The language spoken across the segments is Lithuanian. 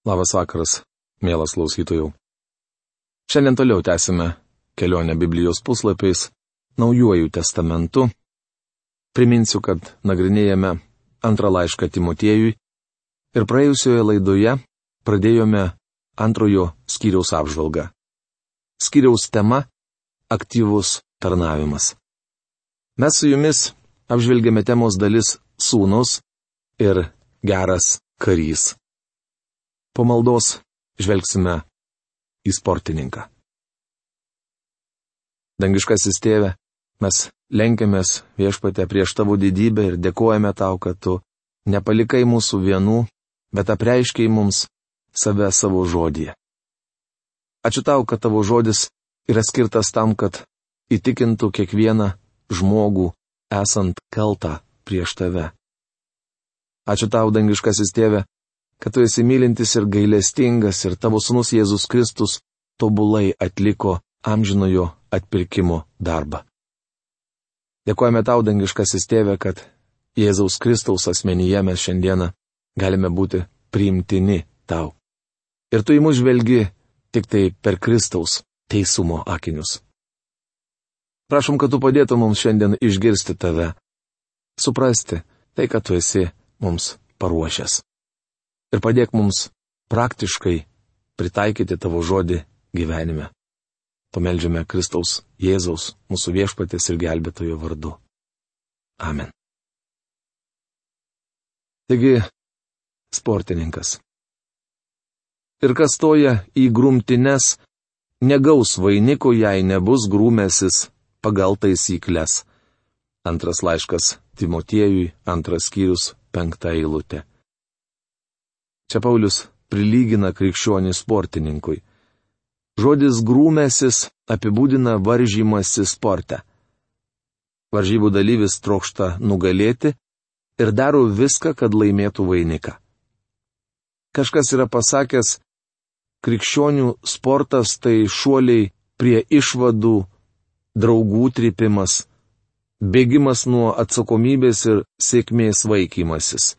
Labas vakaras, mielas klausytojų. Šiandien toliau tęsime kelionę Biblijos puslapiais Naujuoju testamentu. Priminsiu, kad nagrinėjame antrą laišką Timotiejui ir praėjusioje laidoje pradėjome antrojo skyriaus apžvalgą. Skyriaus tema - aktyvus tarnavimas. Mes su jumis apžvelgėme temos dalis sūnus ir geras karys. Po maldos žvelgsime į sportininką. Dangiškasis tėve, mes lenkiamės viešpatę prieš tavo didybę ir dėkojame tau, kad tu nepalikai mūsų vienų, bet apreiškiai mums save savo žodį. Ačiū tau, kad tavo žodis yra skirtas tam, kad įtikintų kiekvieną žmogų esant kaltą prieš tave. Ačiū tau, dangiškasis tėve, kad tu esi mylintis ir gailestingas ir tavo sunus Jėzus Kristus tobulai atliko amžinojo atpirkimo darbą. Dėkojame tau, dangiškasis tėve, kad Jėzaus Kristaus asmenyje mes šiandieną galime būti priimtini tau. Ir tu į mus žvelgi tik tai per Kristaus teisumo akinius. Prašom, kad tu padėtum mums šiandien išgirsti tave, suprasti tai, kad tu esi mums paruošęs ir padėk mums praktiškai pritaikyti tavo žodį gyvenime. Pameldžiame Kristaus Jėzaus, mūsų viešpatės ir gelbėtojo vardu. Amen. Taigi, sportininkas. Ir kas toja į grumtines, negaus vainiko, jei nebus grūmėsis pagal taisyklės. Antras laiškas Timotiejui, antras skyrius, penkta eilutė. Čia Paulius prilygina krikščionį sportininkui. Žodis grūmėsis apibūdina varžymasi sporte. Varžybų dalyvis trokšta nugalėti ir daro viską, kad laimėtų vainiką. Kažkas yra pasakęs, krikščionių sportas tai šuoliai prie išvadų, draugų tripimas, bėgimas nuo atsakomybės ir sėkmės vaikymasis.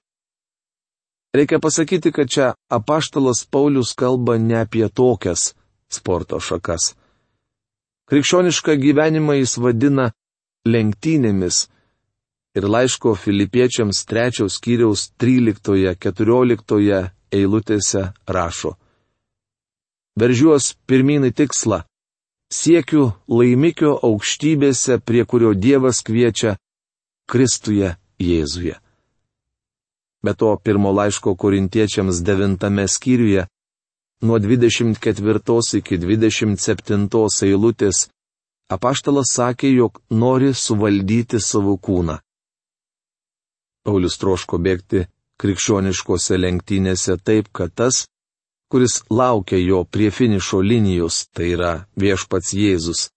Reikia pasakyti, kad čia apaštalas Paulius kalba ne apie tokias sporto šakas. Krikščionišką gyvenimą jis vadina lenktynėmis ir laiško filipiečiams trečiaus skyriaus 13-14 eilutėse rašo. Veržiuos pirminį tikslą. Siekiu laimikio aukštybėse, prie kurio Dievas kviečia Kristuje Jėzuje. Be to, pirmo laiško korintiečiams devintame skyriuje, nuo 24 iki 27 eilutės, apaštalas sakė, jog nori suvaldyti savo kūną. Paulius troško bėgti krikščioniškose lenktynėse taip, kad tas, kuris laukia jo prie finišo linijos, tai yra viešpats Jėzus,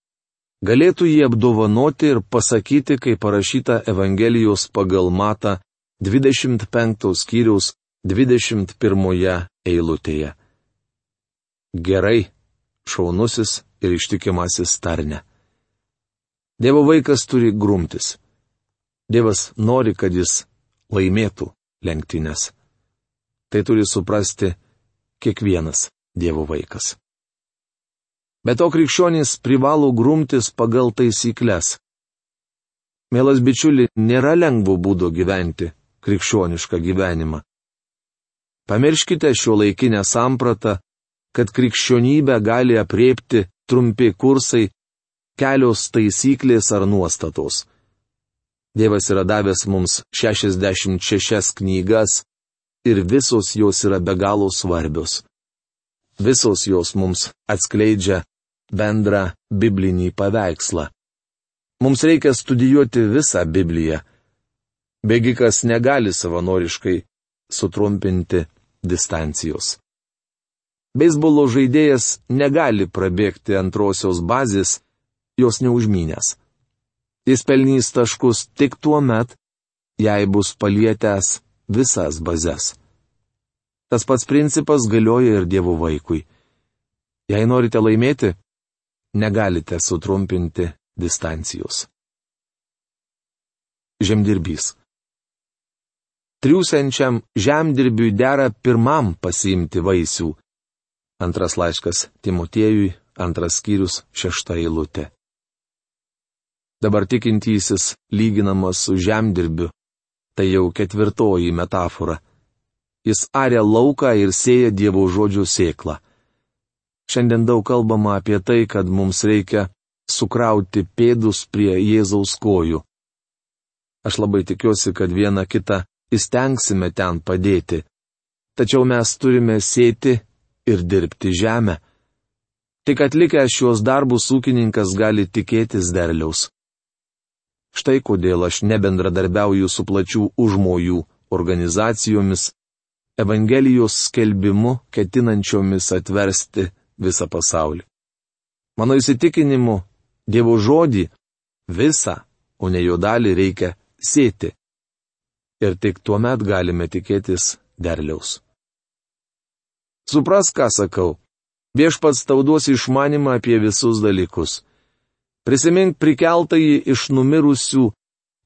galėtų jį apdovanoti ir pasakyti, kaip parašyta Evangelijos pagal matą 25 skyriaus 21 eilutėje. Gerai, šaunusis ir ištikimasis tarne. Dievo vaikas turi grumtis. Dievas nori, kad jis laimėtų lenktynės. Tai turi suprasti kiekvienas Dievo vaikas. Bet to krikščionys privalo grumtis pagal taisyklės. Mielas bičiuli, nėra lengvo būdo gyventi, krikščionišką gyvenimą. Pamirškite šio laikinę sampratą, kad krikščionybę gali apriepti trumpi kursai, kelios taisyklės ar nuostatos. Dievas yra davęs mums 66 knygas ir visos jos yra be galo svarbios. Visos jos mums atskleidžia bendrą biblinį paveikslą. Mums reikia studijuoti visą Bibliją Bėgikas negali savanoriškai sutrumpinti distancijos. Beisbolo žaidėjas negali prabėgti antrosios bazės, jos neužmynęs. Jis pelnys taškus tik tuo met, jei bus palietęs visas bazės. Tas pats principas galioja ir Dievo vaikui. Jei norite laimėti, negalite sutrumpinti distancijos. Žemdirbys. Triūsiančiam žemdirbiui dera pirmam pasiimti vaisių. Antras laiškas Timotiejui, antras skyrius, šešta eilutė. Dabar tikintysis lyginamas su žemdirbiu. Tai jau ketvirtoji metafora. Jis aria lauką ir sėja Dievo žodžių sėklą. Šiandien daug kalbama apie tai, kad mums reikia sukrauti pėdus prie Jėzaus kojų. Aš labai tikiuosi, kad vieną kitą įstengsime ten padėti. Tačiau mes turime sėti ir dirbti žemę. Tik atlikęs šios darbus ūkininkas gali tikėtis derliaus. Štai kodėl aš nebendradarbiauju su plačių užmojų organizacijomis, Evangelijos skelbimu ketinančiomis atversti visą pasaulį. Mano įsitikinimu, Dievo žodį visą, o ne jo dalį reikia sėti. Ir tik tuo met galime tikėtis derliaus. Supras, ką sakau. Viešpats tau duos išmanimą apie visus dalykus. Prisimink prikeltąjį iš numirusių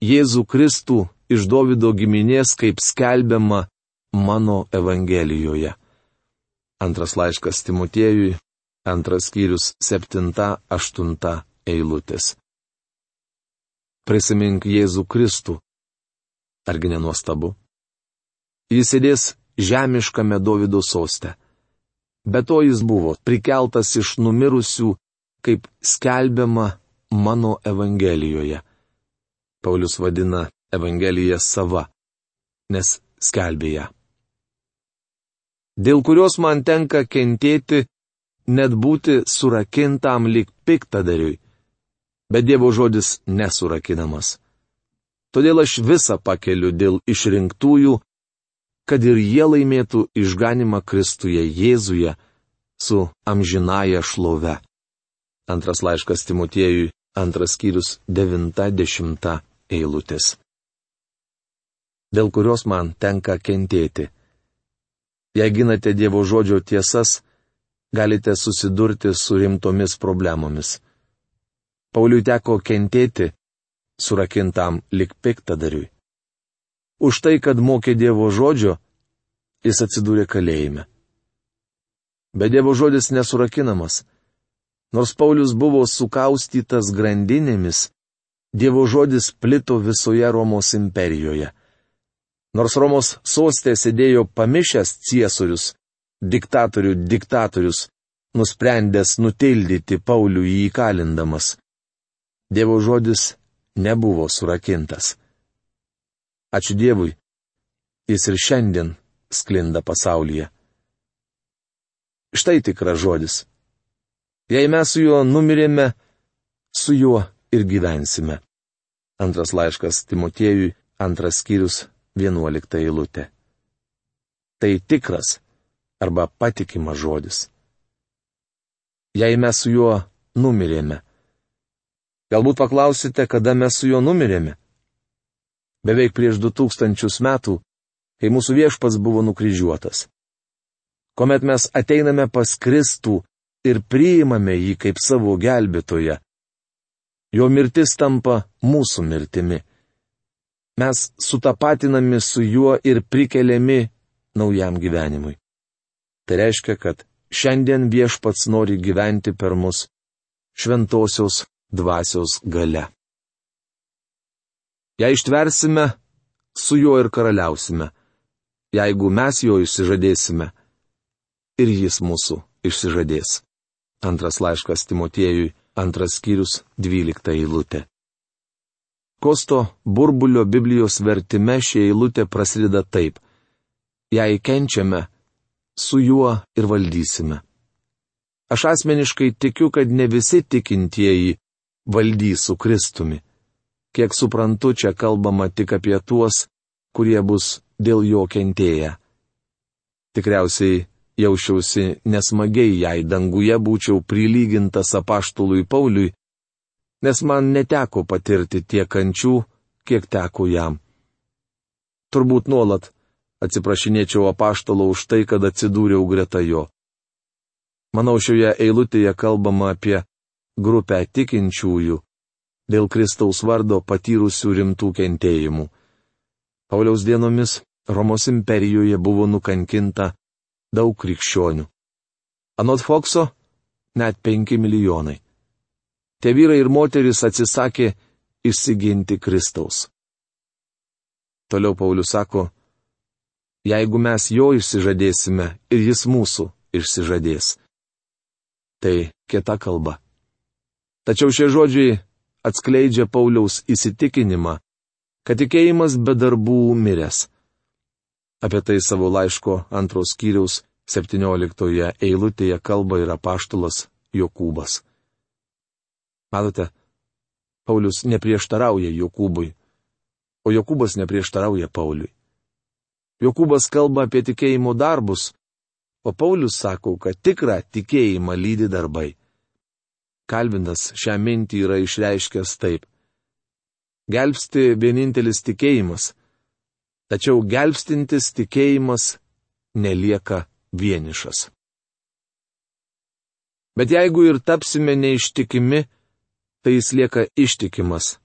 Jėzų Kristų iš Davido giminės, kaip skelbiama mano Evangelijoje. Antras laiškas Timotiejui, antras skyrius, septinta, aštunta eilutės. Prisimink Jėzų Kristų. Argi nenuostabu? Jis sėdės žemiškame Davido soste. Be to jis buvo prikeltas iš numirusių, kaip skelbiama mano Evangelijoje. Paulius vadina Evangeliją sava, nes skelbė ją. Dėl kurios man tenka kentėti, net būti surakintam lik piktadariui, bet Dievo žodis nesurakinamas. Todėl aš visą pakeliu dėl išrinktųjų, kad ir jie laimėtų išganimą Kristuje Jėzuje su amžinaja šlove. Antras laiškas Timotiejui, antras skyrius 90 eilutės. Dėl kurios man tenka kentėti. Jei ginate Dievo žodžio tiesas, galite susidurti su rimtomis problemomis. Pauliui teko kentėti, surakintam lik piktadariui. Už tai, kad mokė Dievo žodžio, jis atsidūrė kalėjime. Bet Dievo žodis nesurakinamas. Nors Paulius buvo sukaustytas grandinėmis, Dievo žodis plito visoje Romos imperijoje. Nors Romos sostė sėdėjo pamišęs ciesorius, diktatorių diktatorius, nusprendęs nutildyti Paulių jį įkalindamas. Dievo žodis nebuvo surakintas. Ačiū Dievui, jis ir šiandien sklinda pasaulyje. Štai tikras žodis. Jei mes su juo numirėme, su juo ir gyvensime. Antras laiškas Timotiejui, antras skyrius, vienuolikta eilutė. Tai tikras arba patikimas žodis. Jei mes su juo numirėme. Galbūt paklausite, kada mes su juo numirėme. Beveik prieš du tūkstančius metų, kai mūsų viešpats buvo nukryžiuotas. Komet mes ateiname pas Kristų ir priimame jį kaip savo gelbėtoją. Jo mirtis tampa mūsų mirtimi. Mes sutapatinami su juo ir prikeliami naujam gyvenimui. Tai reiškia, kad šiandien viešpats nori gyventi per mus šventosios dvasios gale. Jei ištversime, su juo ir karaliausime. Jeigu mes jo išsižadėsime, ir jis mūsų išsižadės. Antras laiškas Timotiejui, antras skyrius, dvylikta eilutė. Kosto burbulio Biblijos vertime ši eilutė prasideda taip. Jei kenčiame, su juo ir valdysime. Aš asmeniškai tikiu, kad ne visi tikintieji valdys su Kristumi. Kiek suprantu, čia kalbama tik apie tuos, kurie bus dėl jo kentėję. Tikriausiai jaučiausi nesmagiai, jei danguje būčiau prilygintas apaštului Pauliui, nes man neteko patirti tiek kančių, kiek teko jam. Turbūt nuolat atsiprašinėčiau apaštalo už tai, kad atsidūriau greta jo. Manau, šioje eilutėje kalbama apie grupę tikinčiųjų, dėl Kristaus vardo patyrusių rimtų kentėjimų. Pauliaus dienomis Romos imperijoje buvo nukankinta daug krikščionių. Anot Fokso net 5 milijonai. Tie vyrai ir moteris atsisakė išsiginti Kristaus. Toliau Paulius sako, jeigu mes jo išsižadėsime ir jis mūsų išsižadės. Tai kita kalba. Tačiau šie žodžiai atskleidžia Pauliaus įsitikinimą, kad tikėjimas be darbų miręs. Apie tai savo laiško antros kiriaus 17 eilutėje kalba ir apaštulas Jokūbas. Matote, Paulius neprieštarauja Jokūbui, o Jokūbas neprieštarauja Pauliui. Jokūbas kalba apie tikėjimo darbus, o Paulius sako, kad tikrą tikėjimą lydi darbai. Kalvinas šią mintį yra išreiškęs taip. Gelbsti vienintelis tikėjimas, tačiau gelbstintis tikėjimas nelieka vienišas. Bet jeigu ir tapsime neištikimi, tai jis lieka ištikimas,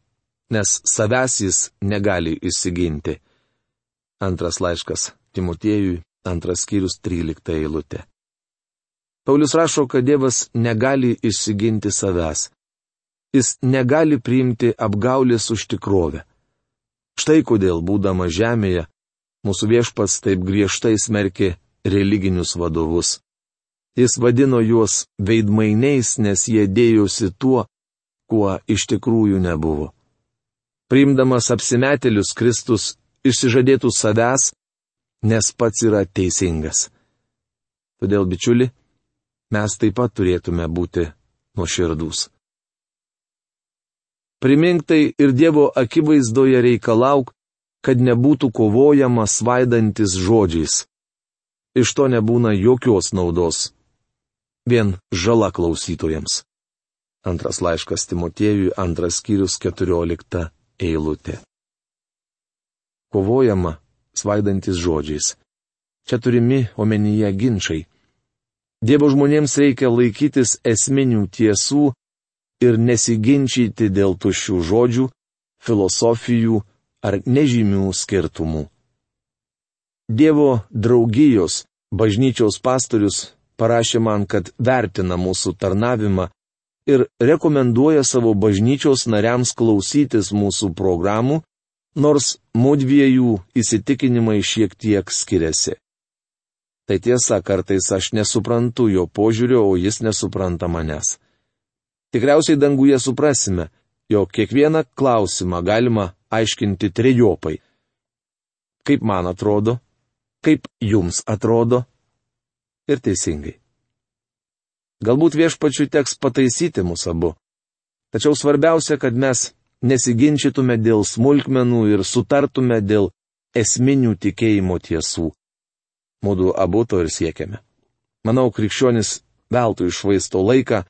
nes savęs jis negali įsiginti. Antras laiškas Timotiejui, antras skyrius 13 eilutė. Paulius rašo, kad Dievas negali įsiginti savęs. Jis negali priimti apgaulės už tikrovę. Štai kodėl, būdama žemėje, mūsų viešpats taip griežtai smerkė religinius vadovus. Jis vadino juos veidmainiais, nes jie dėjosi tuo, kuo iš tikrųjų nebuvo. Priimdamas apsimetėlius Kristus išsižadėtų savęs, nes pats yra teisingas. Todėl, bičiuli, mes taip pat turėtume būti nuoširdus. Primink tai ir Dievo akivaizdoje reikalauk, kad nebūtų kovojama svaidantis žodžiais. Iš to nebūna jokios naudos. Vien žala klausytojams. Antras laiškas Timotiejui, antras skyrius, keturiolikta eilutė. Kovojama svaidantis žodžiais. Čia turimi omenyje ginčiai. Dievo žmonėms reikia laikytis esminių tiesų ir nesiginčyti dėl tuščių žodžių, filosofijų ar nežymių skirtumų. Dievo draugijos bažnyčiaus pastorius parašė man, kad vertina mūsų tarnavimą ir rekomenduoja savo bažnyčios nariams klausytis mūsų programų, nors mūdviejų įsitikinimai šiek tiek skiriasi. Tai tiesa, kartais aš nesuprantu jo požiūrio, o jis nesupranta manęs. Tikriausiai danguje suprasime, jog kiekvieną klausimą galima aiškinti trejopai. Kaip man atrodo, kaip jums atrodo ir teisingai. Galbūt viešpačiui teks pataisyti mus abu. Tačiau svarbiausia, kad mes nesiginčytume dėl smulkmenų ir sutartume dėl esminių tikėjimo tiesų. Mūdu abu to ir siekiame. Manau, krikščionis veltui išvaisto laiką,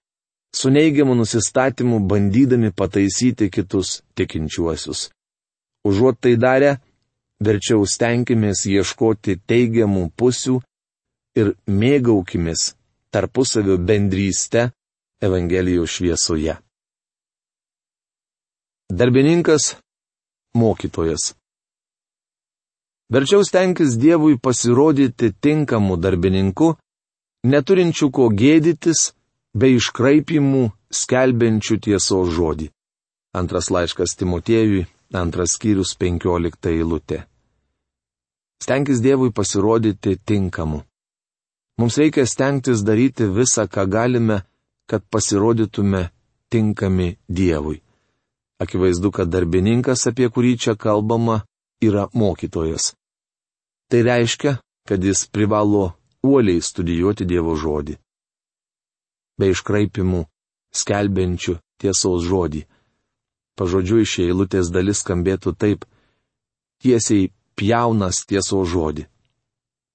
su neigiamu nusistatymu bandydami pataisyti kitus tikinčiuosius. Užuot tai darę, verčiau stenkimės ieškoti teigiamų pusių ir mėgaukimės tarpusavio bendryste Evangelijos šviesoje. Darbininkas - mokytojas. Verčiau stenkis Dievui pasirodyti tinkamu darbininku, neturinčiu ko gėdytis, bei iškraipimų skelbiančių tiesos žodį. Antras laiškas Timotiejui, antras skyrius penkiolikta eilutė. Stenkis Dievui pasirodyti tinkamu. Mums reikia stengtis daryti visą, ką galime, kad pasirodytume tinkami Dievui. Akivaizdu, kad darbininkas, apie kurį čia kalbama, yra mokytojas. Tai reiškia, kad jis privalo uoliai studijuoti Dievo žodį be iškraipimų, skelbiančių tiesos žodį. Pažodžiui šie eilutės dalis skambėtų taip - tiesiai pjaunas tiesos žodį.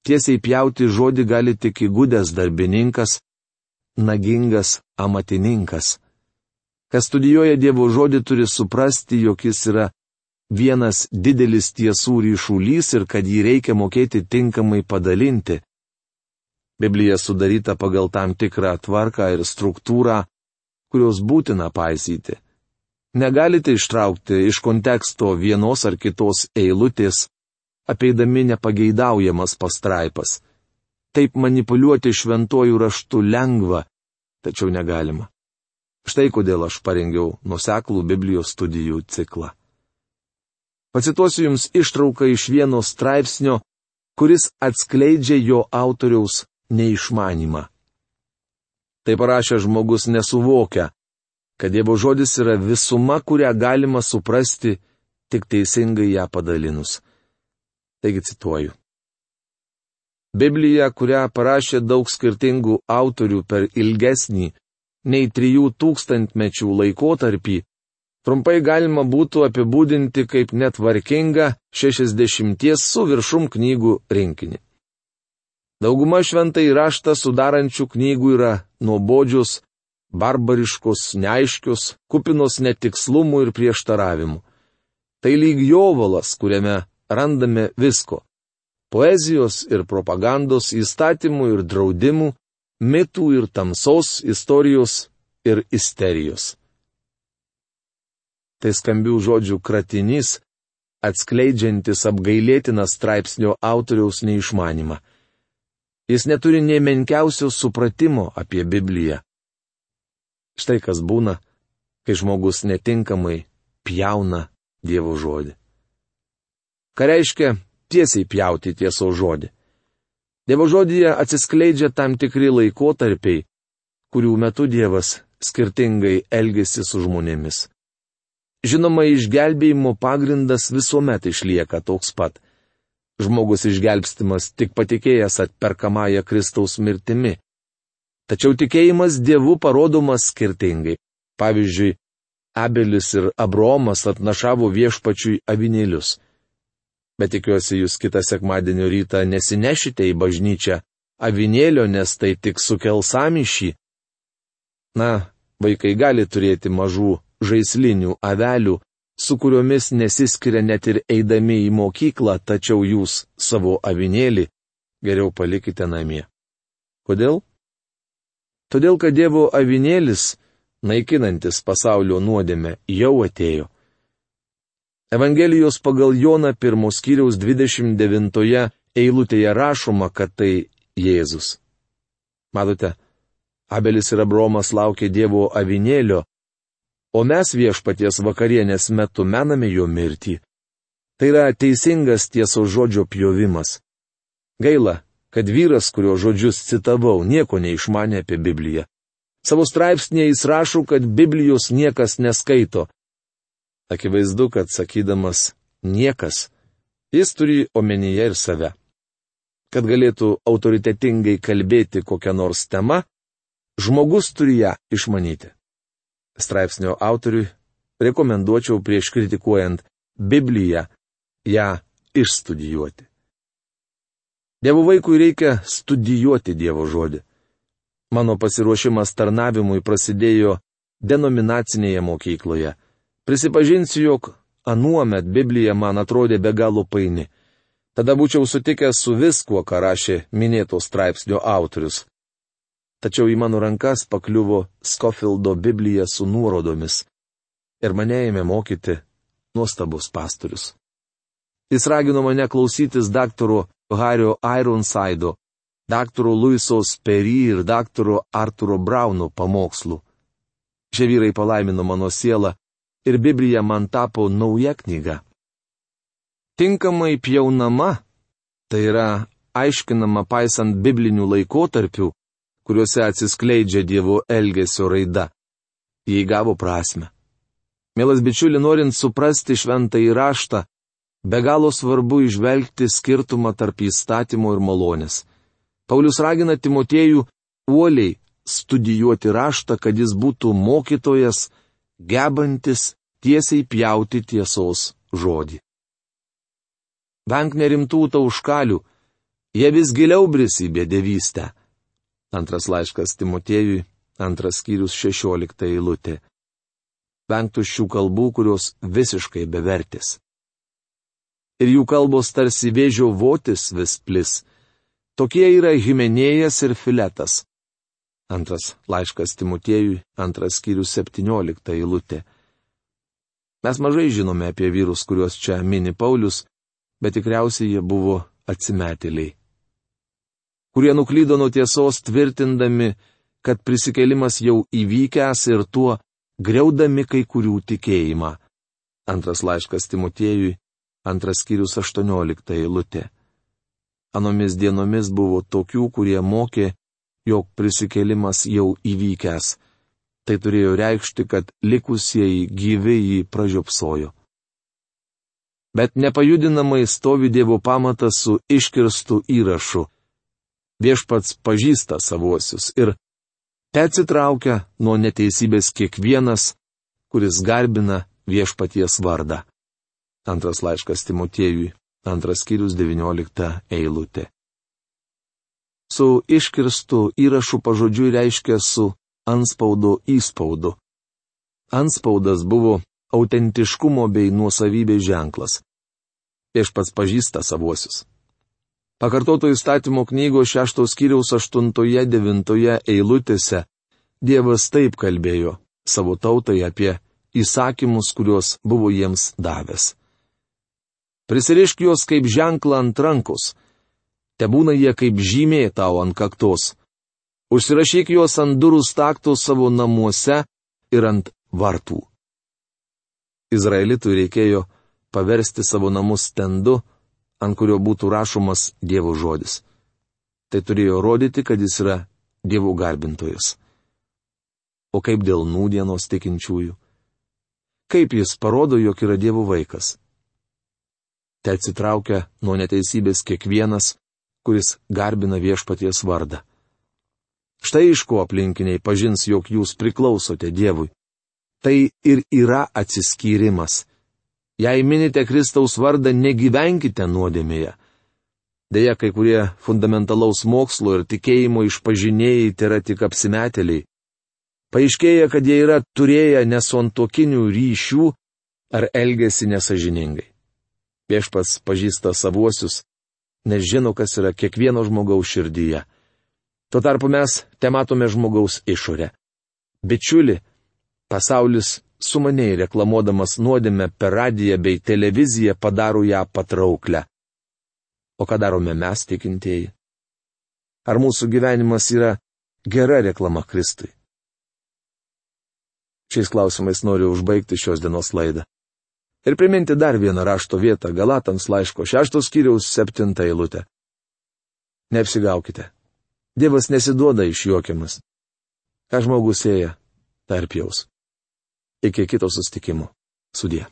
Tiesiai pjauti žodį gali tik įgudęs darbininkas, nagingas amatininkas. Kas studijuoja Dievo žodį turi suprasti, jog jis yra vienas didelis tiesų ryšulys ir kad jį reikia mokėti tinkamai padalinti. Biblija sudaryta pagal tam tikrą tvarką ir struktūrą, kurios būtina paisyti. Negalite ištraukti iš konteksto vienos ar kitos eilutės apeidami nepageidaujamas pastraipas. Taip manipuliuoti šventojų raštų lengva, tačiau negalima. Štai kodėl aš parengiau nuseklų Biblijos studijų ciklą. Pacituosiu Jums ištrauką iš vieno straipsnio, kuris atskleidžia jo autoriaus neišmanimą. Tai parašė žmogus nesuvokia, kad Dievo žodis yra visuma, kurią galima suprasti tik teisingai ją padalinus. Taigi cituoju. Biblija, kurią parašė daug skirtingų autorių per ilgesnį nei trijų tūkstantmečių laikotarpį, trumpai galima būtų apibūdinti kaip netvarkingą 60 su viršum knygų rinkinį. Dauguma šventai raštą sudarančių knygų yra nuobodžius, barbariškus, neaiškius, kupinos netikslumų ir prieštaravimų. Tai lyg jovalas, kuriame randame visko - poezijos ir propagandos, įstatymų ir draudimų, mitų ir tamsos, istorijos ir isterijos. Tai skambių žodžių kratinys, atskleidžiantis apgailėtiną straipsnio autoriaus neišmanimą. Jis neturi nei menkiausio supratimo apie Bibliją. Štai kas būna, kai žmogus netinkamai pjauna Dievo žodį. Ką reiškia tiesiai pjauti tieso žodį? Dievo žodyje atsiskleidžia tam tikri laikotarpiai, kurių metu Dievas skirtingai elgesi su žmonėmis. Žinoma, išgelbėjimo pagrindas visuomet išlieka toks pat žmogus išgelbstimas tik patikėjęs atperkamąją Kristaus mirtimi. Tačiau tikėjimas Dievu parodomas skirtingai. Pavyzdžiui, Abelis ir Abromas atnašavo viešpačiui avinėlius. Bet tikiuosi, jūs kitą sekmadienio rytą nesinešite į bažnyčią avinėlio, nes tai tik sukels samišį. Na, vaikai gali turėti mažų žaislinių avelių, su kuriomis nesiskiria net ir eidami į mokyklą, tačiau jūs savo avinėlį geriau palikite namie. Kodėl? Todėl, kad Dievo avinėlis, naikinantis pasaulio nuodėmę, jau atėjo. Evangelijos pagal Joną pirmos kiriaus 29 eilutėje rašoma, kad tai Jėzus. Matote, Abelis ir Abromas laukė Dievo avinėlio, o mes viešpaties vakarienės metu mename jo mirtį. Tai yra teisingas tiesos žodžio pjovimas. Gaila, kad vyras, kurio žodžius citavau, nieko neišmanė apie Bibliją. Savo straipsnėje jis rašo, kad Biblijos niekas neskaito. Akivaizdu, kad sakydamas niekas, jis turi omenyje ir save. Kad galėtų autoritetingai kalbėti kokią nors temą, žmogus turi ją išmanyti straipsnio autoriui rekomenduočiau prieš kritikuojant Bibliją ją išstudijuoti. Dievo vaikui reikia studijuoti Dievo žodį. Mano pasiruošimas tarnavimui prasidėjo denominacinėje mokykloje. Prisipažinsiu, jog anuomet Biblija man atrodė be galo paini. Tada būčiau sutikęs su viskuo, ką rašė minėto straipsnio autorius tačiau į mano rankas pakliuvo Skofildo Biblija su nuorodomis. Ir mane ėmė mokyti nuostabus pastorius. Jis ragino mane klausytis daktaro Hario Ironsaido, daktaro Luiso Sperry ir daktaro Arturo Brauno pamokslų. Šie vyrai palaimino mano sielą ir Biblija man tapo nauja knyga. Tinkamai pjaunama, tai yra aiškinama paisant biblinių laikotarpių, kuriuose atsiskleidžia Dievo elgesio raida. Jie įgavo prasme. Mielas bičiuli, norint suprasti šventą įraštą, be galo svarbu išvelgti skirtumą tarp įstatymo ir malonės. Paulius ragina Timotiejų uoliai studijuoti raštą, kad jis būtų mokytojas, gebantis tiesiai pjauti tiesos žodį. Venk nerimtų tauškalių, jie vis giliau prisibė devystę. Antras laiškas Timotiejui, antras skyrius 16 eilutė. Vengtų šių kalbų, kurios visiškai bevertis. Ir jų kalbos tarsi vėžio votis vis plis. Tokie yra Himenėjas ir Filetas. Antras laiškas Timotiejui, antras skyrius 17 eilutė. Mes mažai žinome apie vyrus, kuriuos čia mini Paulius, bet tikriausiai jie buvo atsimetėliai, kurie nuklydo nuo tiesos tvirtindami, kad prisikėlimas jau įvykęs ir tuo greudami kai kurių tikėjimą. Antras laiškas Timotiejui, antras skyrius 18 eilutė. Anomis dienomis buvo tokių, kurie mokė, jog prisikėlimas jau įvykęs. Tai turėjo reikšti, kad likusieji gyvi jį pražiopsojo. Bet nepajudinamai stovi Dievo pamatas su iškirstu įrašu. Viešpats pažįsta savuosius ir te atsitraukia nuo neteisybės kiekvienas, kuris garbina viešpaties vardą. Antras laiškas Timotiejui, antras skyrius 19 eilutė. Su iškirstu įrašu pažodžiui reiškia su anspaudo įspaudu. Anspaudas buvo autentiškumo bei nuosavybės ženklas. Viešpats pažįsta savuosius. Pakartoto įstatymo knygos šeštos skyriaus aštuntoje devintoje eilutėse Dievas taip kalbėjo savo tautai apie įsakymus, kuriuos buvo jiems davęs. Prisirišk juos kaip ženklą ant rankos. Te būna jie kaip žymė tau ant kaktos. Užsirašyk juos ant durų staktų savo namuose ir ant vartų. Izraelitui reikėjo paversti savo namus stendu, ant kurio būtų rašomas Dievo žodis. Tai turėjo rodyti, kad jis yra Dievo garbintojas. O kaip dėl nūdienos tikinčiųjų? Kaip jis parodo, jog yra Dievo vaikas? Te atsitraukia nuo neteisybės kiekvienas, kuris garbina viešpaties vardą. Štai iš ko aplinkiniai pažins, jog jūs priklausote Dievui. Tai ir yra atsiskyrimas. Jei minite Kristaus vardą, negyvenkite nuodėmėje. Deja, kai kurie fundamentalaus mokslo ir tikėjimo išpažinėjai tai yra tik apsimetėliai. Paaiškėja, kad jie yra turėję nesuantokinių ryšių ar elgesi nesažiningai. Viešpats pažįsta savuosius, nes žino, kas yra kiekvieno žmogaus širdyje. Tuo tarpu mes te matome žmogaus išorę. Bičiuli, pasaulis sumaniai reklamuodamas nuodėmę per radiją bei televiziją padaro ją patrauklę. O ką darome mes tikintieji? Ar mūsų gyvenimas yra gera reklama Kristui? Šiais klausimais noriu užbaigti šios dienos laidą. Ir priminti dar vieną rašto vietą Galatams laiško šeštos kiriaus septintą eilutę. Neapsigaukite. Dievas nesiduoda išjuokiamas. Ką žmogus ėja, tarp jaus. Iki kito sustikimo. Sudė.